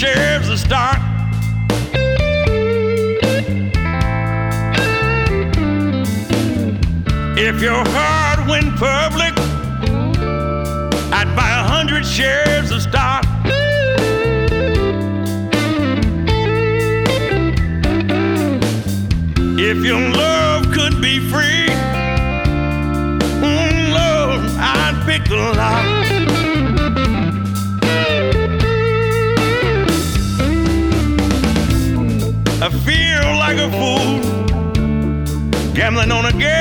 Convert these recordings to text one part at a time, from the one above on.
Shares a start. If your heart went public, I'd buy a hundred shares of stock. If your love rolling on a girl.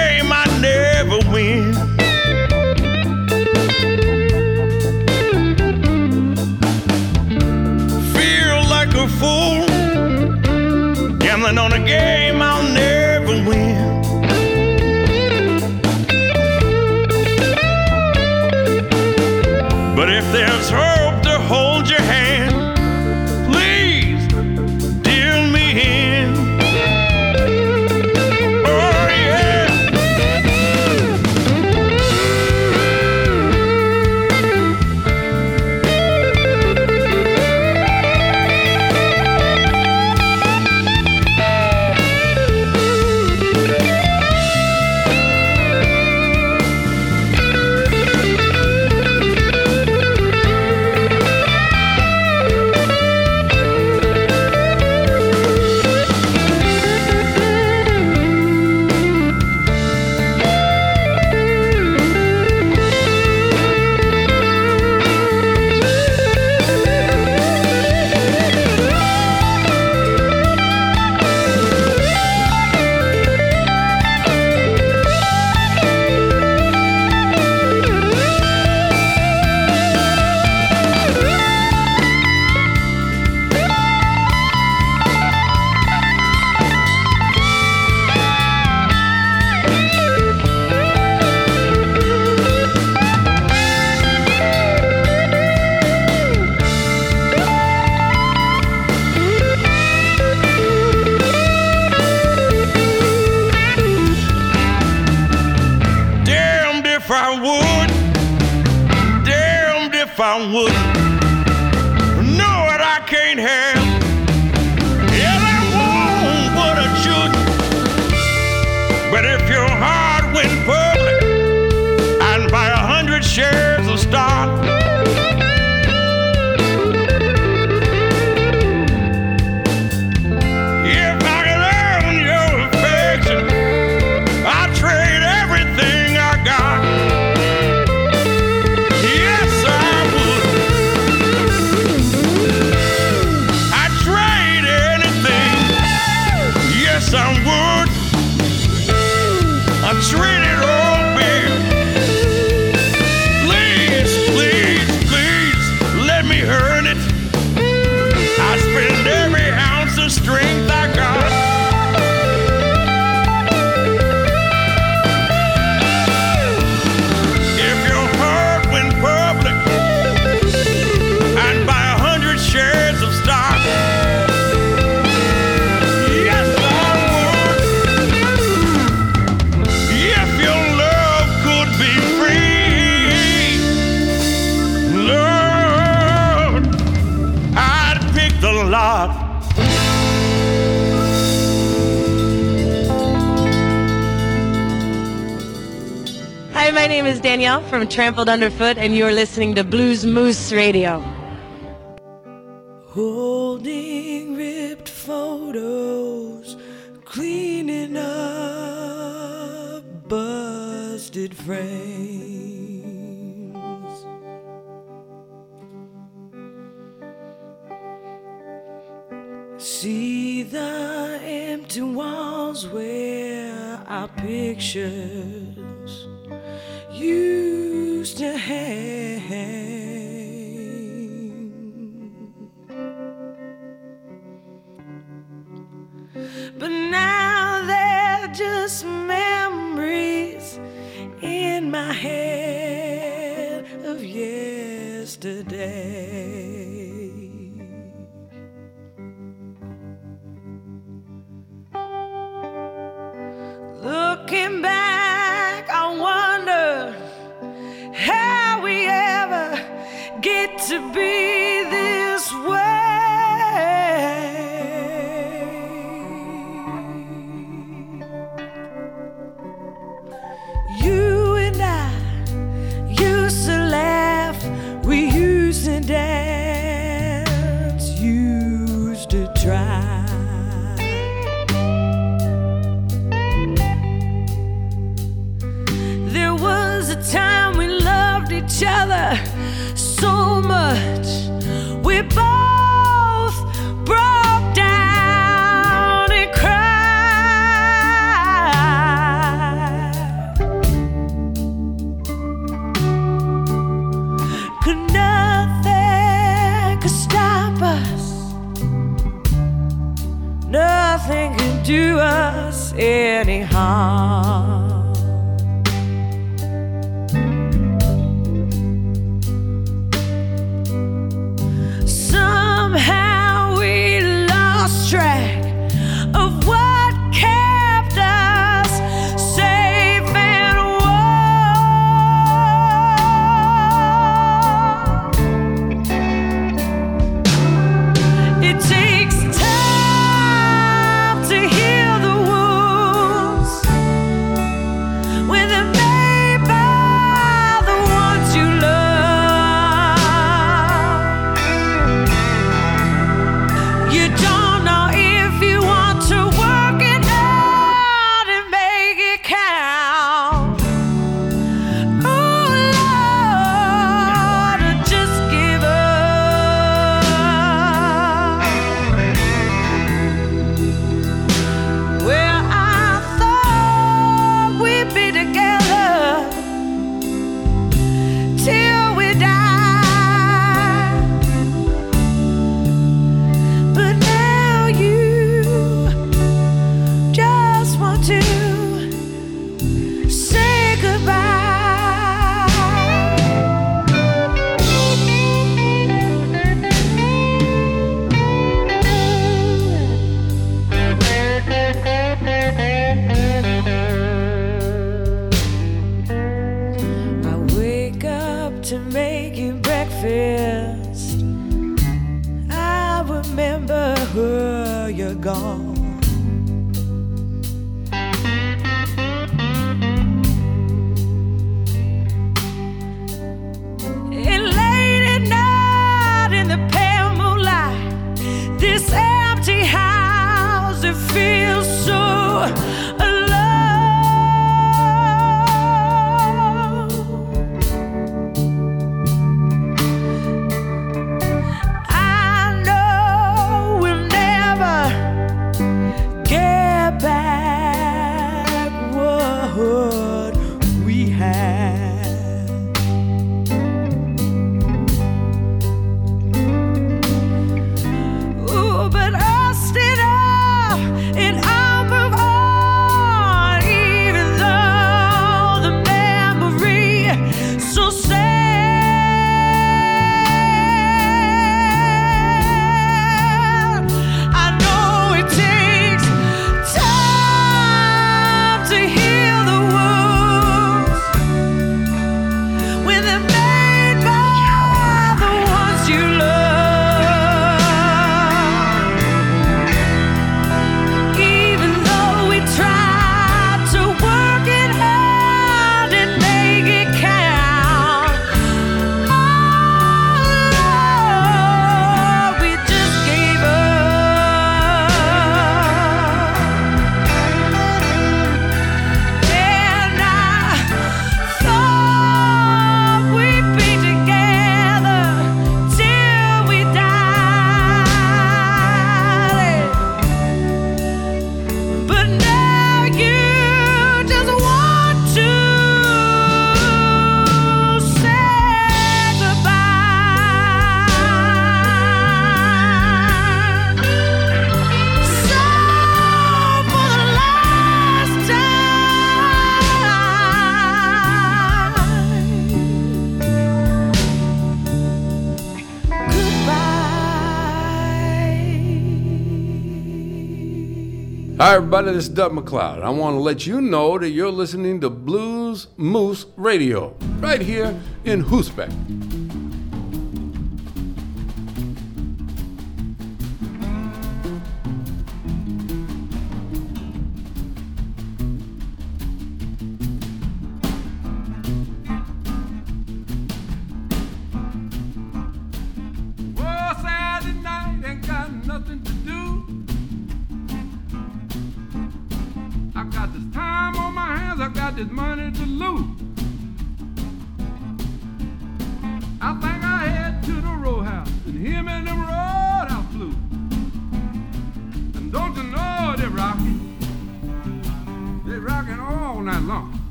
from Trampled Underfoot, and you're listening to Blues Moose Radio. Holding ripped photos, cleaning up busted frames. See the empty walls where our pictures you used to hang. But now they're just memories in my head of yesterday. Looking back on what how we ever get to be. Hi, everybody, this is Doug MacLeod. I want to let you know that you're listening to Blues Moose Radio right here in Groesbeek.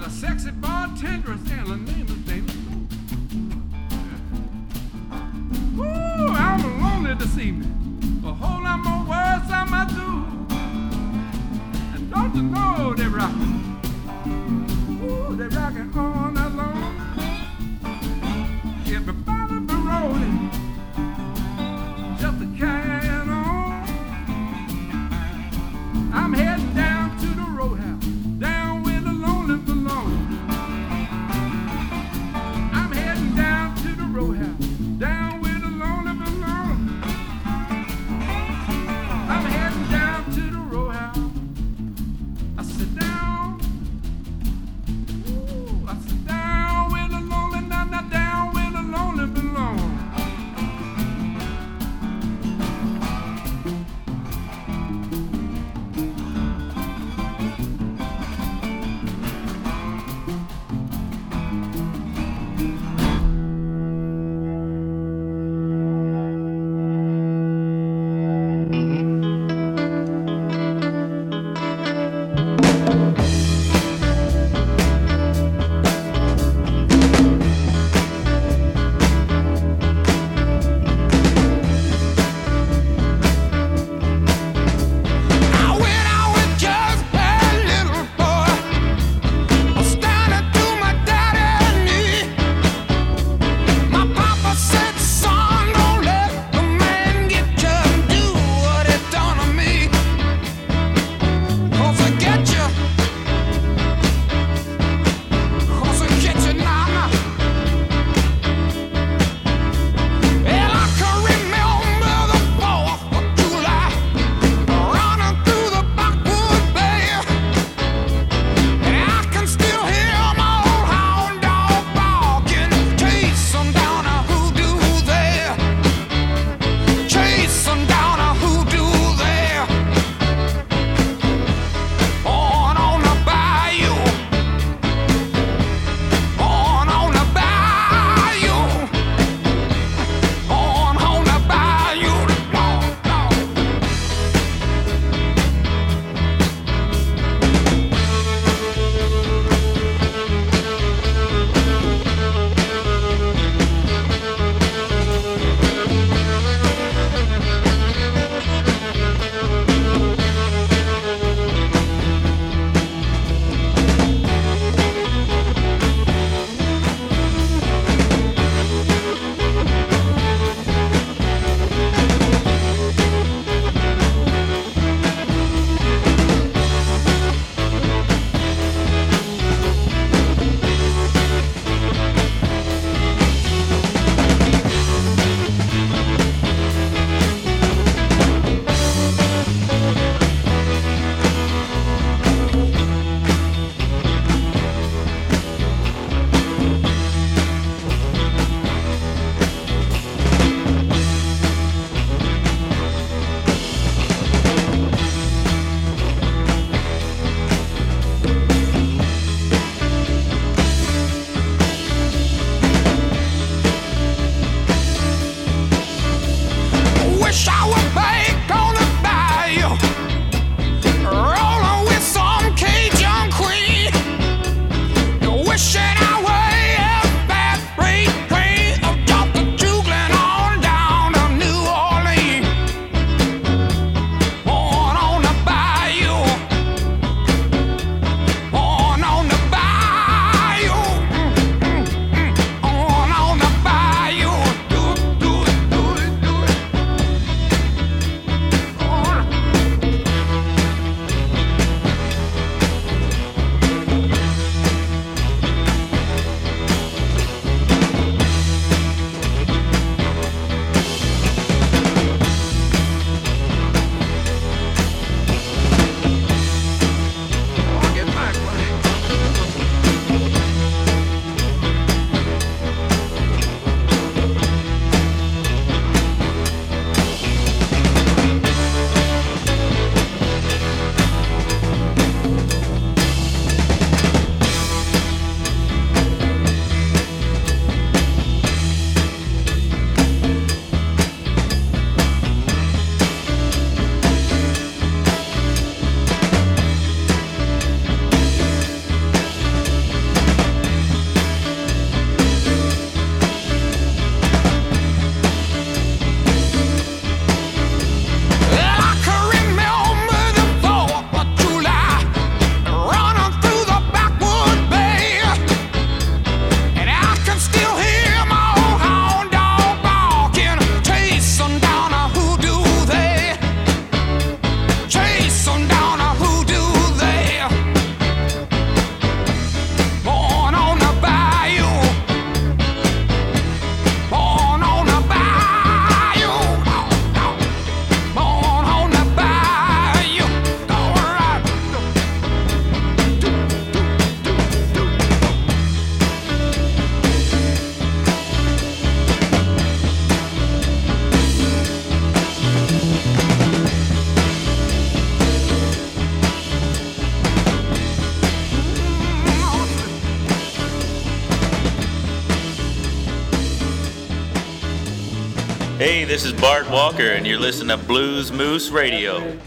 got a sexy bartender in Lenina. This is Bart Walker, and you're listening to Blues Moose Radio.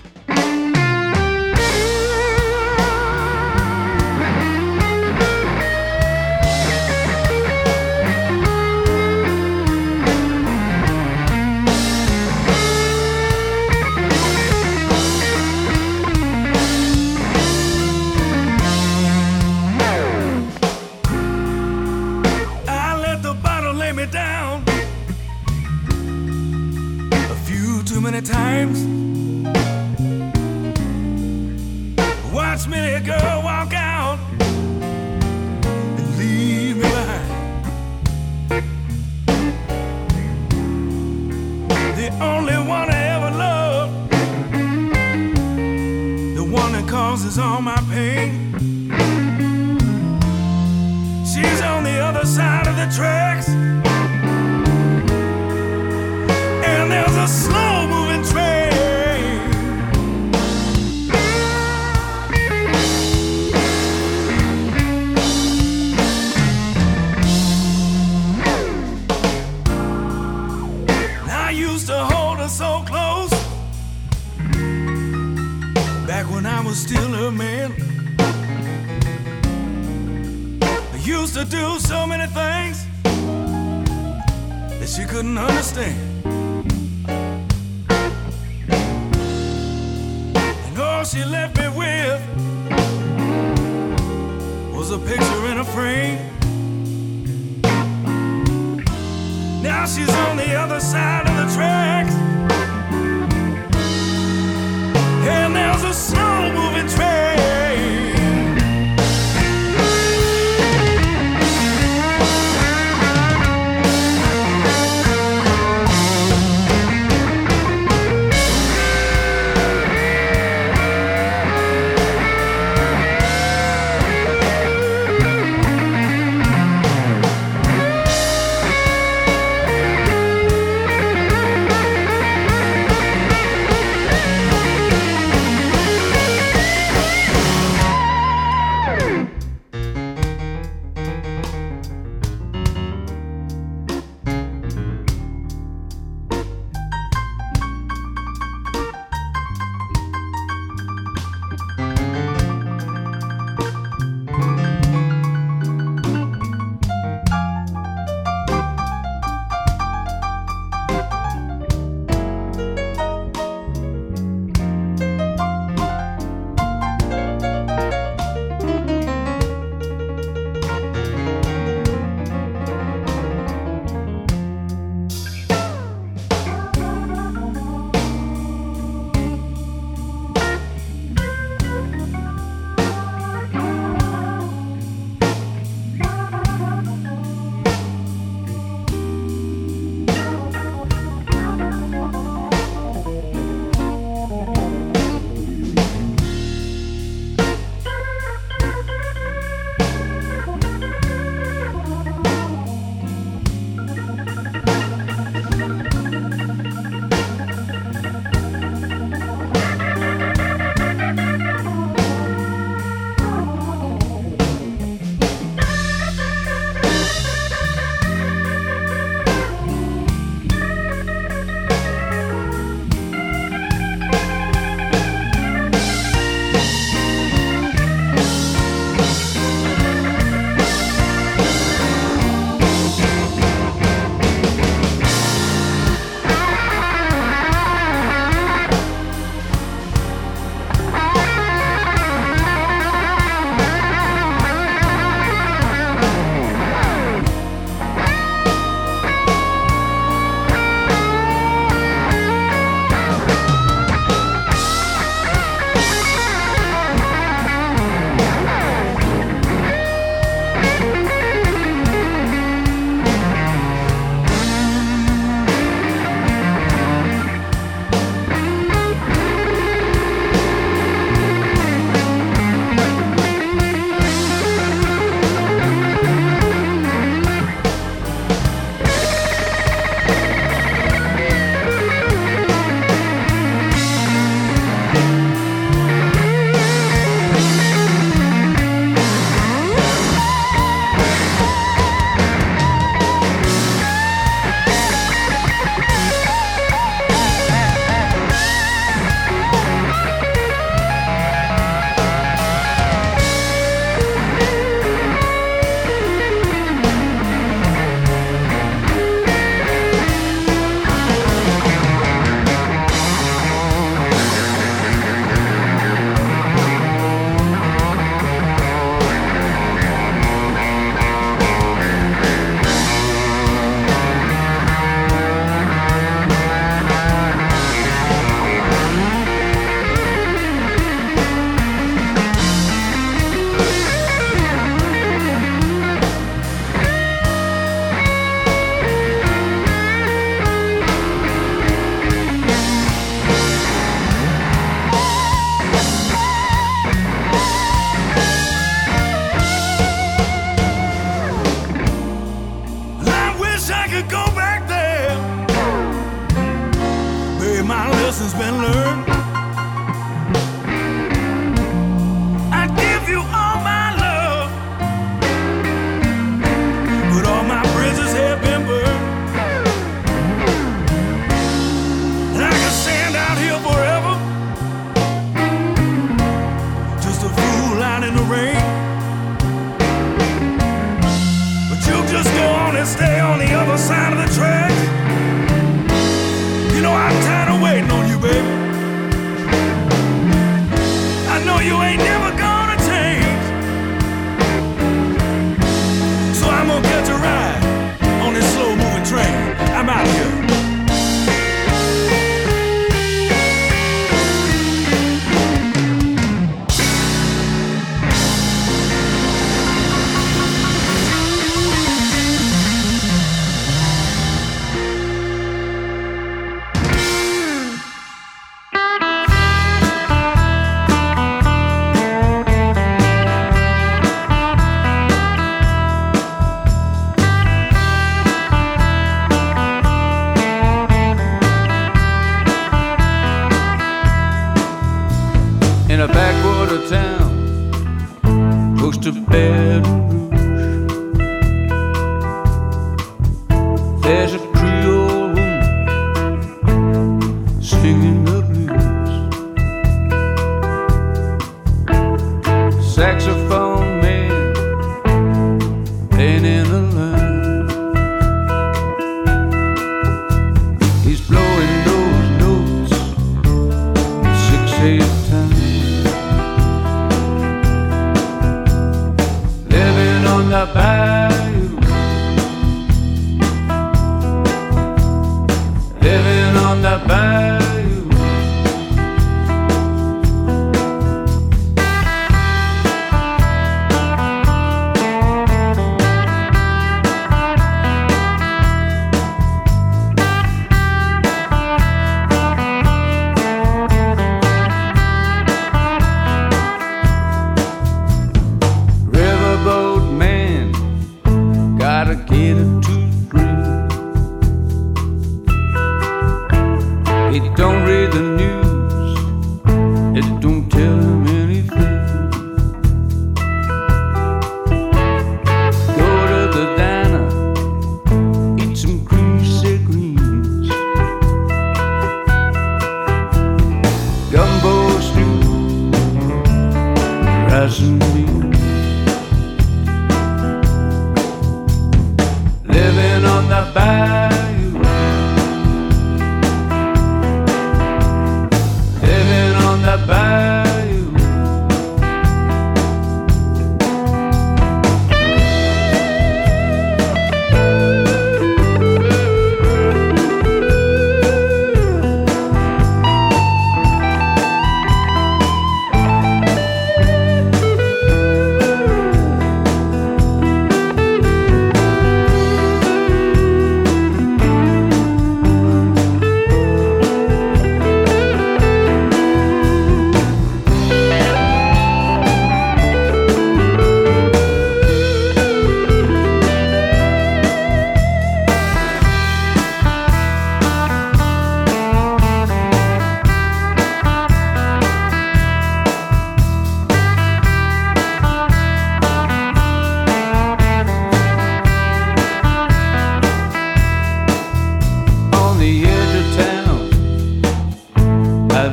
The only one I ever loved, the one that causes all my pain. She's on the other side of the tracks. And there's a slow was still her man. I used to do so many things that she couldn't understand. And all she left me with was a picture in a frame. Now she's on the other side of the tracks. There's a slow moving train.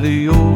The old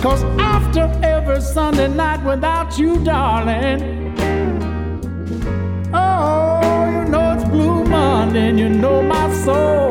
Cause after every Sunday night without you, darling, oh, you know it's Blue Monday and you know my soul.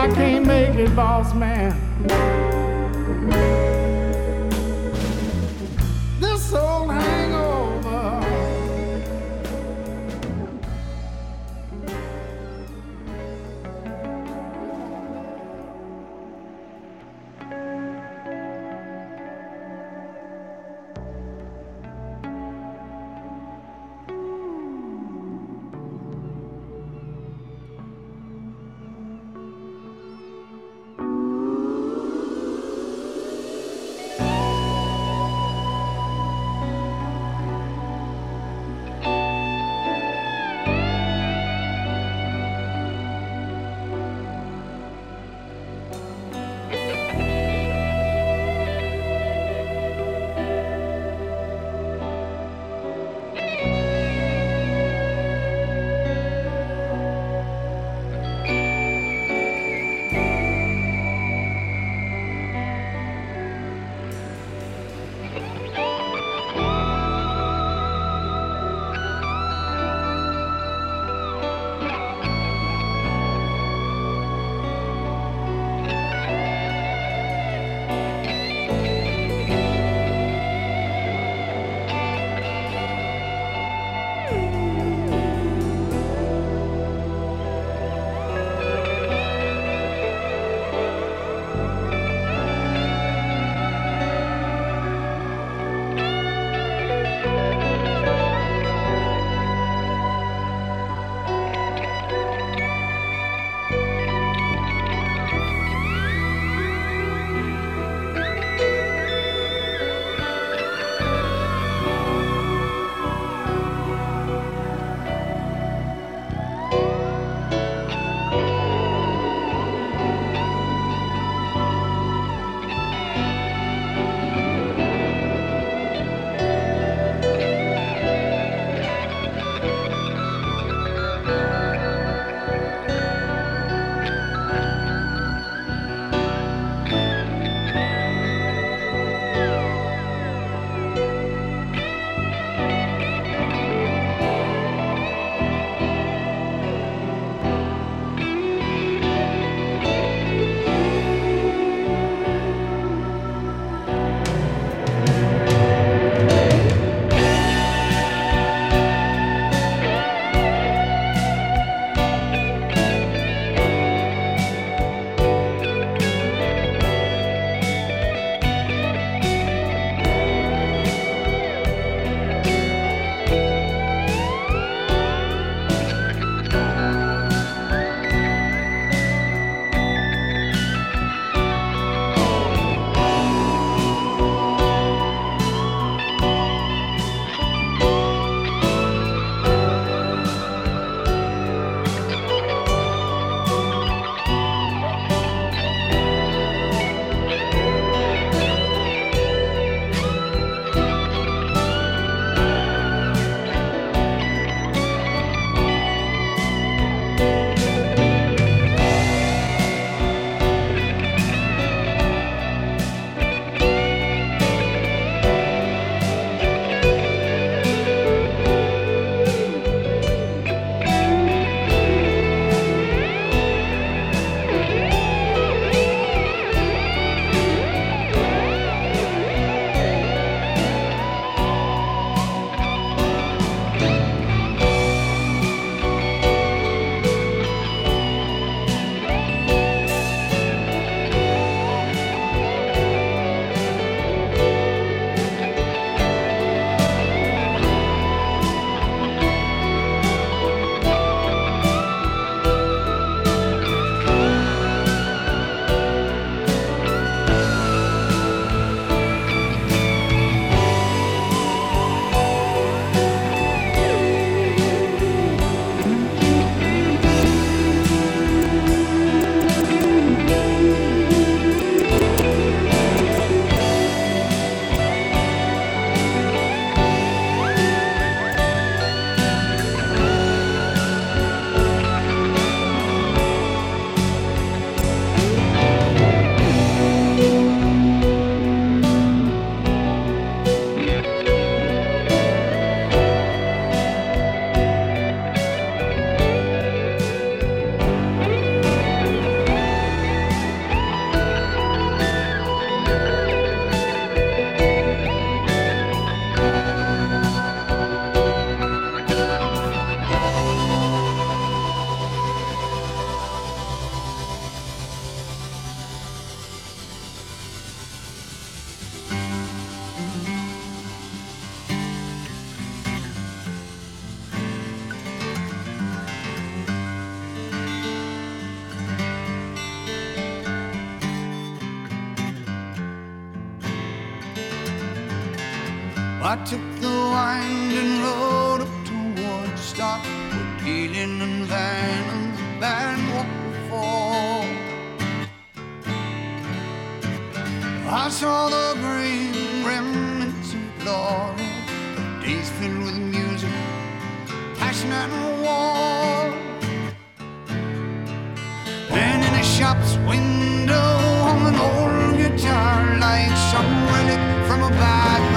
I can't make it, boss man. I took the winding road up towards the stop where Keeling and Van and the band walked before. I saw the green remnants of glory, of days filled with music, passion and war. And in a shop's window hung an old guitar like some relic from a bag.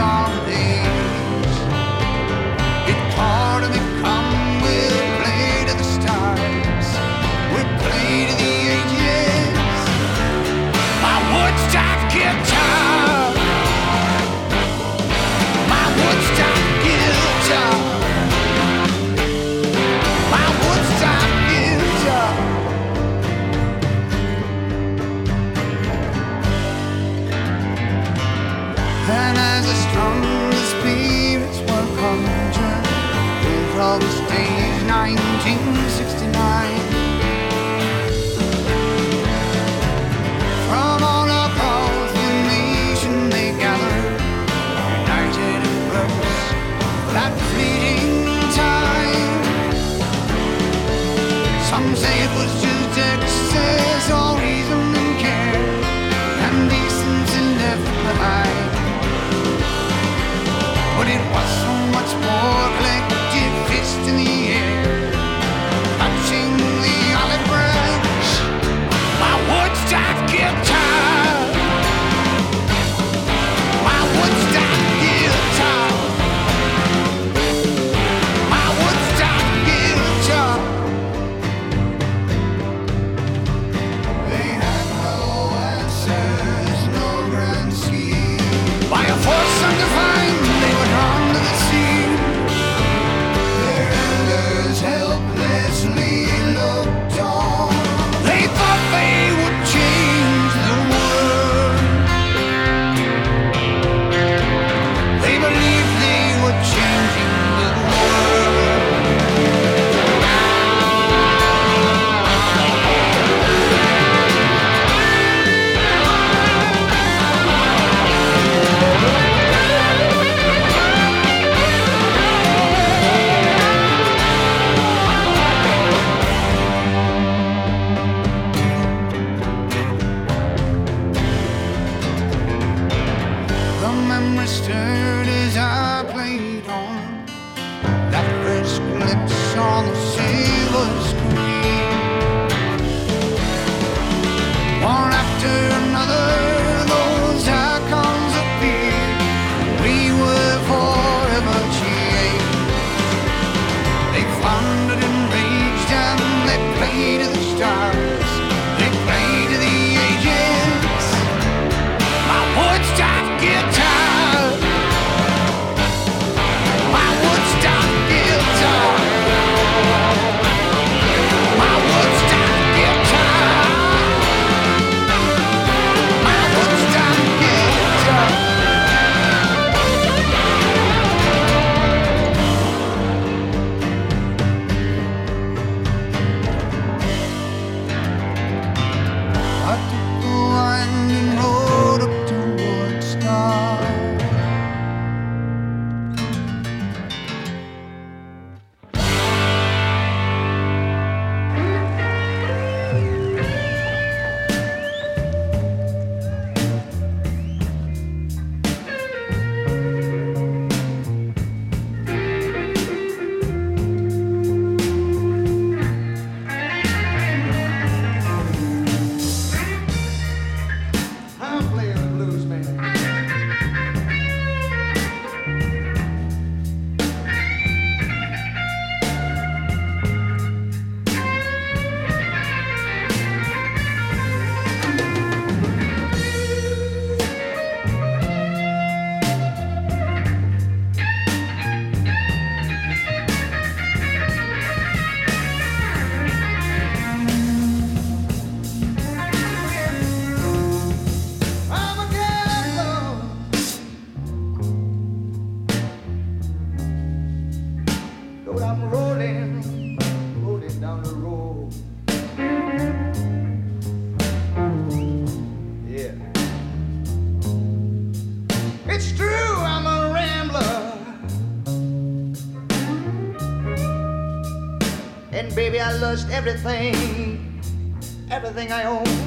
What? I lost everything, everything I own.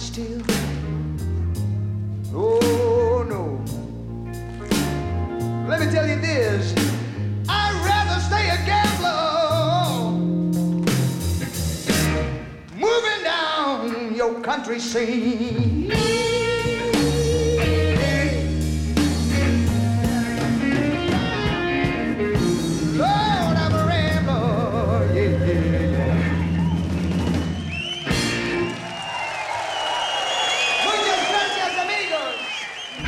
Not. Oh, no. Let me tell you this I'd rather stay a gambler. Moving down your country scene.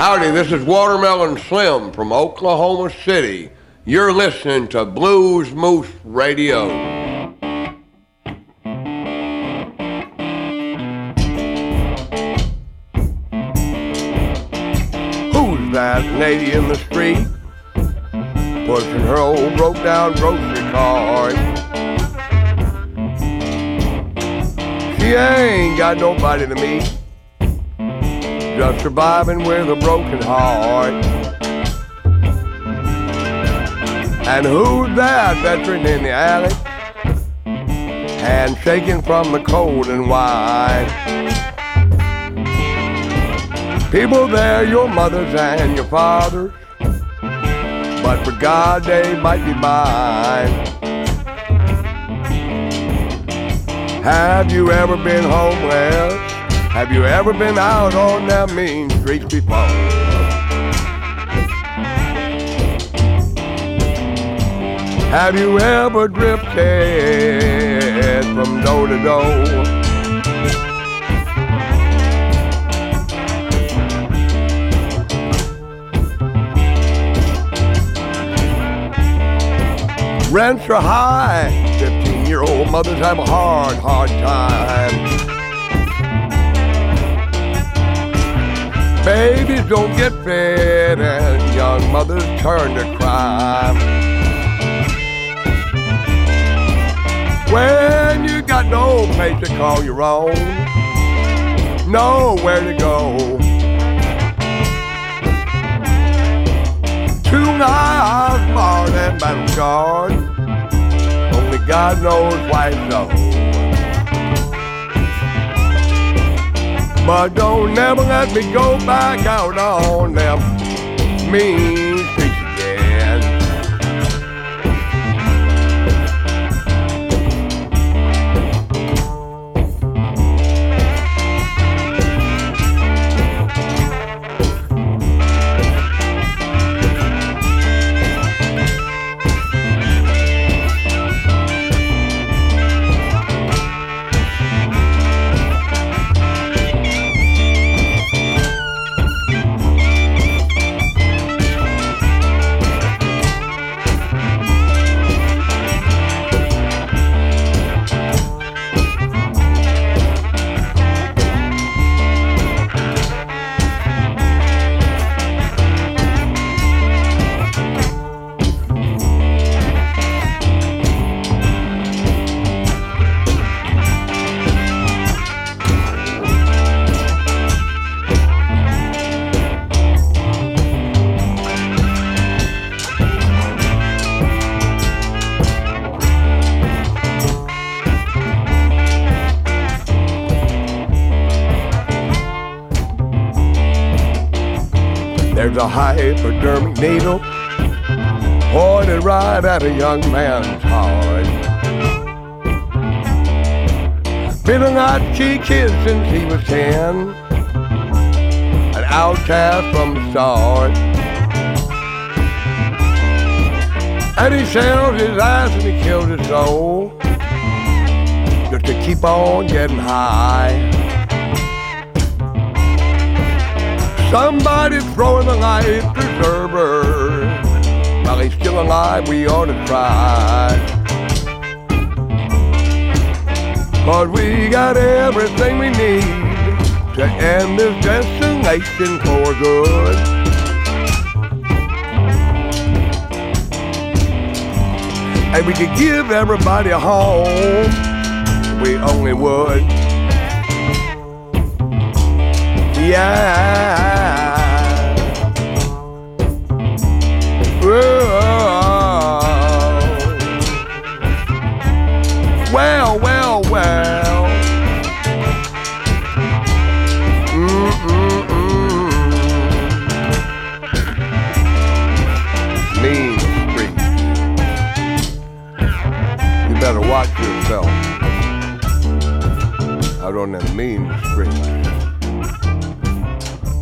Howdy, this is Watermelon Slim from Oklahoma City. You're listening to Blues Moose Radio. Who's that lady in the street? Pushing her old broke down grocery cart. She ain't got nobody to meet just surviving with a broken heart. And who's that veteran in the alley? Hand shaking from the cold and wide. People there, your mothers and your fathers, but for God they might be mine. Have you ever been homeless? Have you ever been out on that mean street before? Have you ever drifted from door to door? Rents are high. 15 year old mothers have a hard, hard time. Babies don't get fed and young mothers turn to crime. When you got no place to call your own, nowhere to go. Two miles more than battle scarred, only God knows why so. But don't never let me go back out on them. Mean a hypodermic needle pointed right at a young man's heart. Been an latchkey kid since he was ten, an outcast from the start. And he sells his ass and he kills his soul just to keep on getting high. Somebody's throwing the life preserver. While he's still alive, we ought to try. Cause we got everything we need to end this destination for good. And we could give everybody a home. We only would. Yeah. Whoa. Well, well, well. Mm-mm-mm. Mean freak. You better watch yourself I on that mean street.